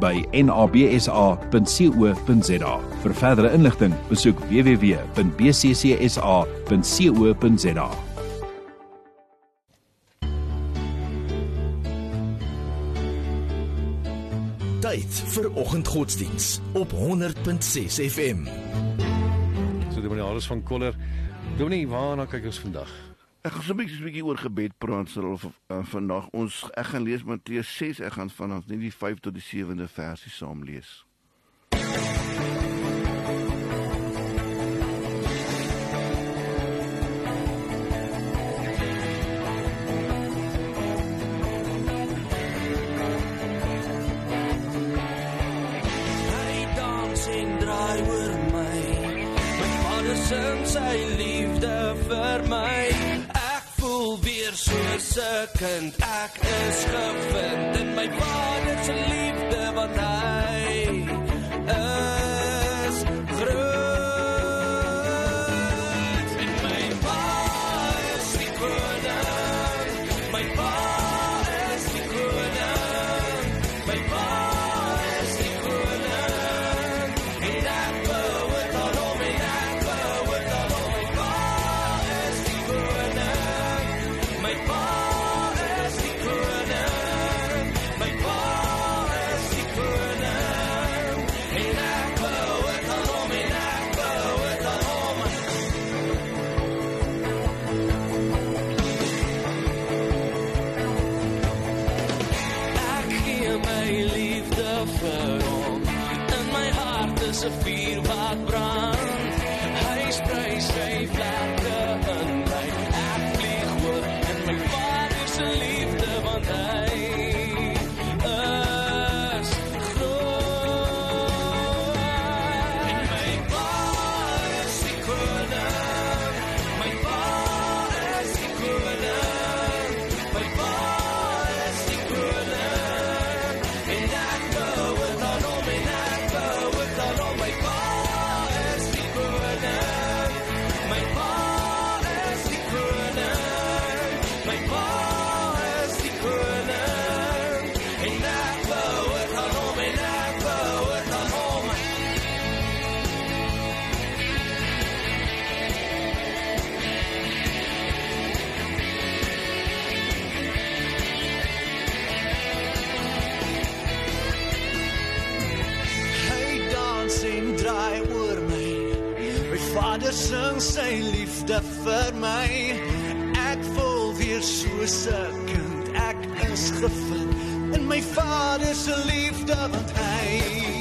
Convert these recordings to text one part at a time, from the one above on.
by nabsa.co.za. Vir verdere inligting, besoek www.bccsa.co.za. Tyd vir oggendgodsdiens op 100.6 FM. So die meneer alles van Koller. Dominee, waarna kyk ons vandag? Ek gaan so 'n bietjie oor gebed praat sal of uh, vandag ons ek gaan lees Matteus 6 ek gaan vanaf net die 5 tot die 7de versie saam lees. Hy dans en draai oor my. My Vader sing sy kind. Ek is gevind in my Vader se liefde want hy is draai oor my. My Vader sing sy liefde vir my. Ek voel weer soos 'n kind. Ek is gevind in my Vader se liefde want hy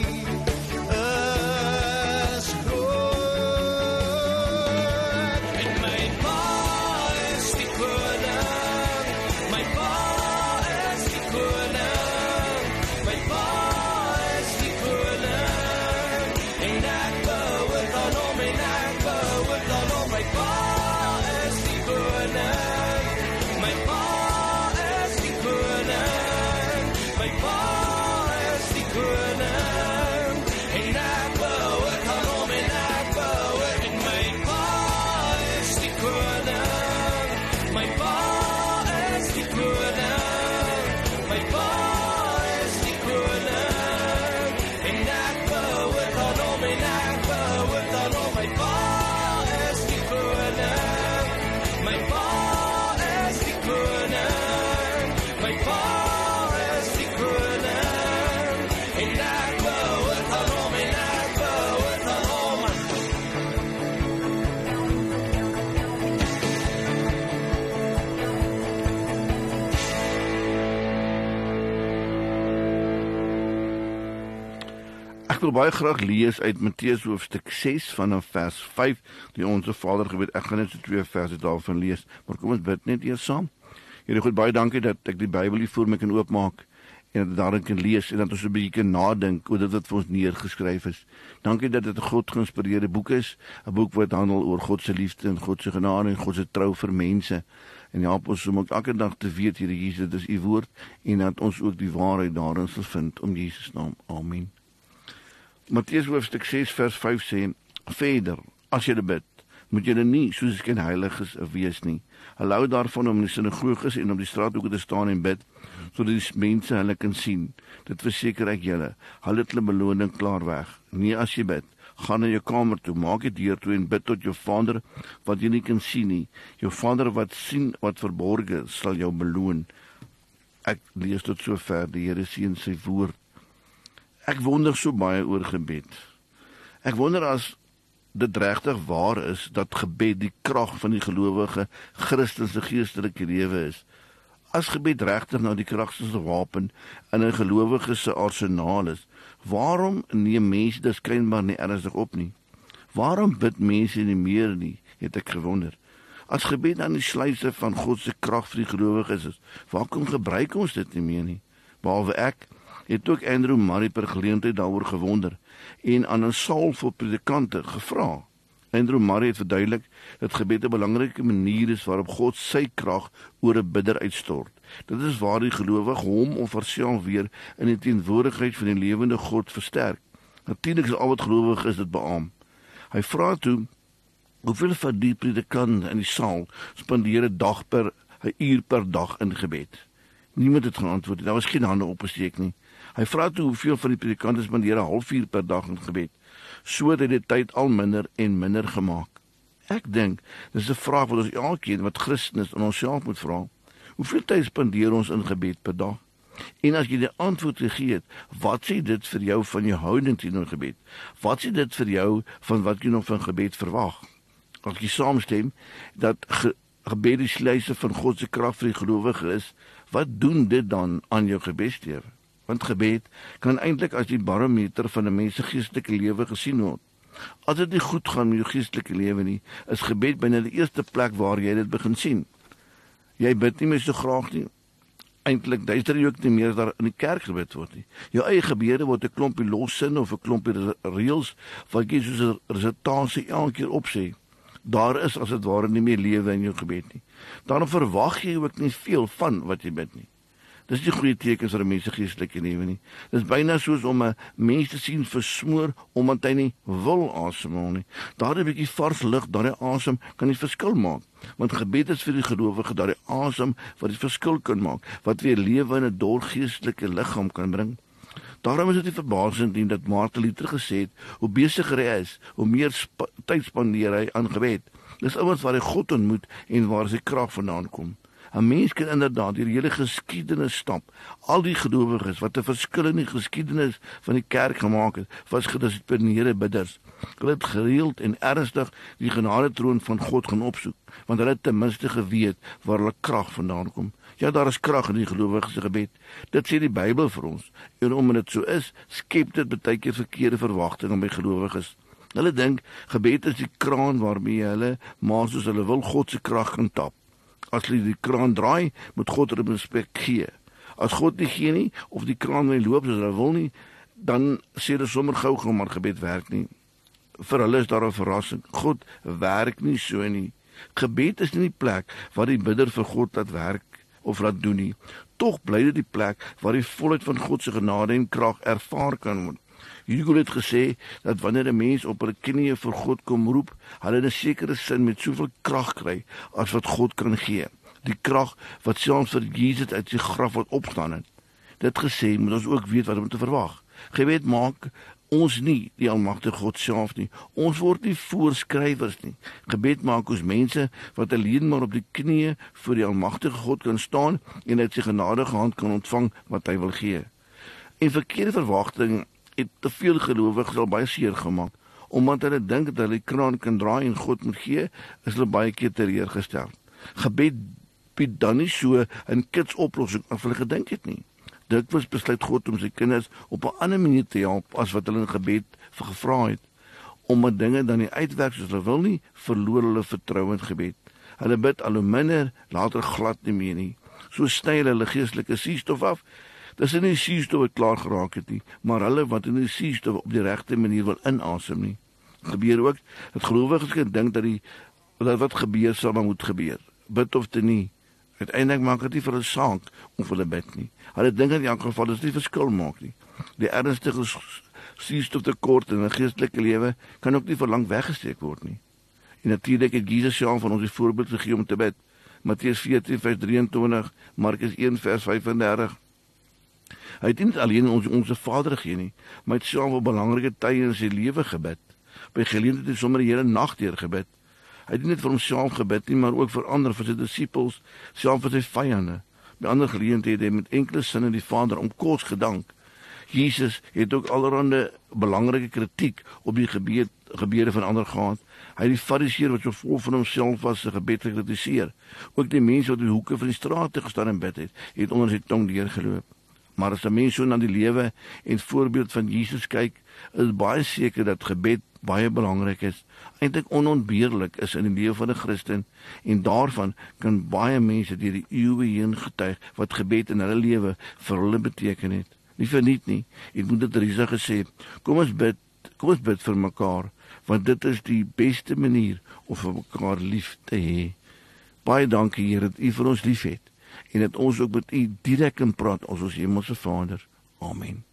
Ek wil baie graag lees uit Matteus hoofstuk 6 vanaf vers 5, die onsse Vader gebed. Ek gaan net so twee verse daarvan lees, maar kom ons bid net eers saam. Here God, baie dankie dat ek die Bybel hier voor my kan oopmaak en dat daarin kan lees en dat ons 'n bietjie kan nadink oor dit wat vir ons neergeskryf is. Dankie dat dit 'n God geïnspireerde boek is, 'n boek wat handel oor God se liefde en God se genade en God se trou vir mense. En help ons om ook elke dag te weet, Here Jesus, dis u woord en dat ons ook die waarheid daarin sal vind om Jesus naam. Amen. Matteus hoofstuk 6 vers 5 sê: "Verder, as jy bid, moet jy nie soos geen heiliges wees nie. Hou daarvan om in die sinagoges en op die straathoeke te staan en bid, sodat die mense hulle kan sien. Dit verseker ek julle, hulle het hulle beloning klaar weg. Nee, as jy bid, gaan na jou kamer toe, maak die deur toe en bid tot jou Vader wat jy nie kan sien nie. Jou Vader wat sien wat verborge sal jou beloon. Ek lees tot sover die Here seën sy woord. Ek wonder so baie oor gebed. Ek wonder as dit regtig waar is dat gebed die krag van die gelowige Christelike geestelike lewe is. As gebed regtig nou die kragtigste wapen in 'n gelowige se arsenaal is, waarom neem mense dit skynbaar nie ernstig op nie? Waarom bid mense nie meer nie? Het ek gewonder. As gebed aan die sluise van God se krag vir die gelowiges is, waarom gebruik ons dit nie meer nie? Behalwe ek het ook Andrew Murray per geleentheid daaroor gewonder en aan 'n saal vir predikante gevra. Andrew Murray het verduidelik dat gebed 'n belangrike manier is waarop God sy krag oor 'n bidder uitstort. Dit is waar die gelowige hom of haarself weer in die teenwoordigheid van die lewende God versterk. Natuurlik is al wat gelowig is dit beam. Hy vra toe hoeveel van die predikante in die saal spandeer 'n dag per 'n uur per dag in gebed. Niemand het geantwoord. Daar was geen hande opgesteek nie. Hy vra toe hoeveel van die predikante spandeer 'n halfuur per dag in gebed. So het dit tyd al minder en minder gemaak. Ek dink dis 'n vraag wat ons elkeen wat Christen is in onsself moet vra. Hoeveel tyd spandeer ons in gebed per dag? En as jy die antwoord gegee het, wat sê dit vir jou van jou houding teenoor gebed? Wat sê dit vir jou van wat jy nog van gebed verwag? As jy saamstem dat ge gebed die sluise van God se krag vir die gelowige is, wat doen dit dan aan jou gebedslewe? Want gebed kan eintlik as die barometer van 'n mens se geestelike lewe gesien word. As dit nie goed gaan met jou geestelike lewe nie, is gebed binne die eerste plek waar jy dit begin sien. Jy bid nie meer so graag nie. Eintlik duister jy ook nie meer daar in die kerk gebid word nie. Jou eie gebede word 'n klompie lossin of 'n klompie reëls wat jy soos 'n resitasie elke keer opsê. Daar is as dit ware nie meer lewe in jou gebed nie. Daarom verwag jy ook nie veel van wat jy bid nie. Dis nie goeie tekens vir 'n mens se geestelike lewe nie. Dis byna soos om 'n mens te sien versmoor omdat hy nie wil asemhaal nie. Daardie bietjie vars lug, daardie asem kan die verskil maak. Want gebed is vir die gelowige daardie asem wat die verskil kan maak, wat weer lewe in 'n dor geestelike liggaam kan bring. Daarom is dit nie verbasend nie dat Martin Luther gesê het, hoe besigger hy is, hoe meer sp tyd spandeer hy aan gebed. Dis ouens waar hy God ontmoet en waar sy krag vandaan kom. 'n Mens kan inderdaad die hele geskiedenis stap. Al die gelowiges wat 'n verskil in die geskiedenis van die kerk gemaak het, was gedissiplineerde bidders. Hulle het gereeld en ernstig die genade troon van God gaan opsoek, want hulle het ten minste geweet waar hulle krag vandaan kom. Ja, daar is krag in die gelowiges gebed. Dit sê die Bybel vir ons. En omdat dit so is, skep dit baie keer verkeerde verwagtinge by gelowiges. Hulle dink gebed is die kraan waarmee hulle maar soos hulle wil God se krag kan tap as jy die kraan draai, moet God hulle respek gee. As God nie gee nie of die kraan nie loop soos hy wil nie, dan sê hulle sommer gou gou maar gebed werk nie. Vir hulle is daar 'n verrassing. God werk nie so nie. Gebed is nie die plek waar die bidder vir God laat werk of laat doen nie. Tog bly dit die plek waar die volheid van God se genade en krag ervaar kan word. Hugo het gesê dat wanneer 'n mens op hulle knieë vir God kom roep, hulle 'n sekere sin met soveel krag kry as wat God kan gee. Die krag wat selfs vir Jesus uit sy graf wat opstaan het. Dit gesê moet ons ook weet wat om te verwag. Gebed maak ons nie die almagtige God self nie. Ons word nie voorskrywers nie. Gebed maak ons mense wat alleen maar op die knieë voor die almagtige God kan staan en uit sy genadige hand kan ontvang wat hy wil gee. En verkeerde verwagtinge het te veel gelowiges al baie seer gemaak omdat hulle dink dat hulle die kraan kan draai en God moet gee, is hulle baie keer teleurgestel. Gebed bied dan nie so 'n kits oplossing as hulle gedink het nie. Dit was besluit God om sy kinders op 'n ander manier te help as wat hulle in gebed gevra het. Omdat dinge dan nie uitwerk soos hulle wil nie, verloor hulle vertroue in gebed. Hulle bid al hoe minder, later glad nie meer nie. So sny hulle geestelike suurstof af Dis nie suurstof wat klaar geraak het nie, maar hulle wat in die suurstof op die regte manier wil inasem nie. Gebeur ook dat gelowiges kan dink dat die dat wat gebeur sal maar moet gebeur. Bid of te nie. Uiteindelik maak dit nie vir 'n saak vir hulle bid nie. Hulle dink in elk geval dis nie verskil maak nie. Die ernstige suurstof tekort in 'n geestelike lewe kan ook nie vir lank weggesteek word nie. En natuurlik het Jesus self van ons die voorbeeld gegee om te bid. Matteus 14:23, Markus 1:35. Hy het nie alleen ons ons Vader gegee nie, maar hy het self op belangrike tye in sy lewe gebid. By geleenthede het sommer die hele nag deur gebid. Hy het nie net vir homself gebid nie, maar ook vir ander, vir sy disippels, self vir sy vyande. By ander geleenthede het hy met enkele sinne die Vader om kos gedank. Jesus het ook allerhande belangrike kritiek op die gebed gebede van ander gehad. Hy het die fariseer wat so vol van homself was se gebed gekritiseer. Ook die mense wat in die hoeke van die strate gestaan en bid het, het onder sy tong deurgeloop. Maar as 'n mens so na die lewe en voorbeeld van Jesus kyk, is baie seker dat gebed baie belangrik is, eintlik onontbeerlik is in die lewe van 'n Christen en daarvan kan baie mense deur die eeue heen getuig wat gebed in hulle lewe vir hulle beteken het. Nie verniet nie. Ek moet dit Risa gesê. Kom ons bid, kom ons bid vir mekaar want dit is die beste manier om vir mekaar lief te hê. Baie dankie Here dat U vir ons liefhet en dat ons ook met U direk kan praat as ons Hemelse Vader. Amen.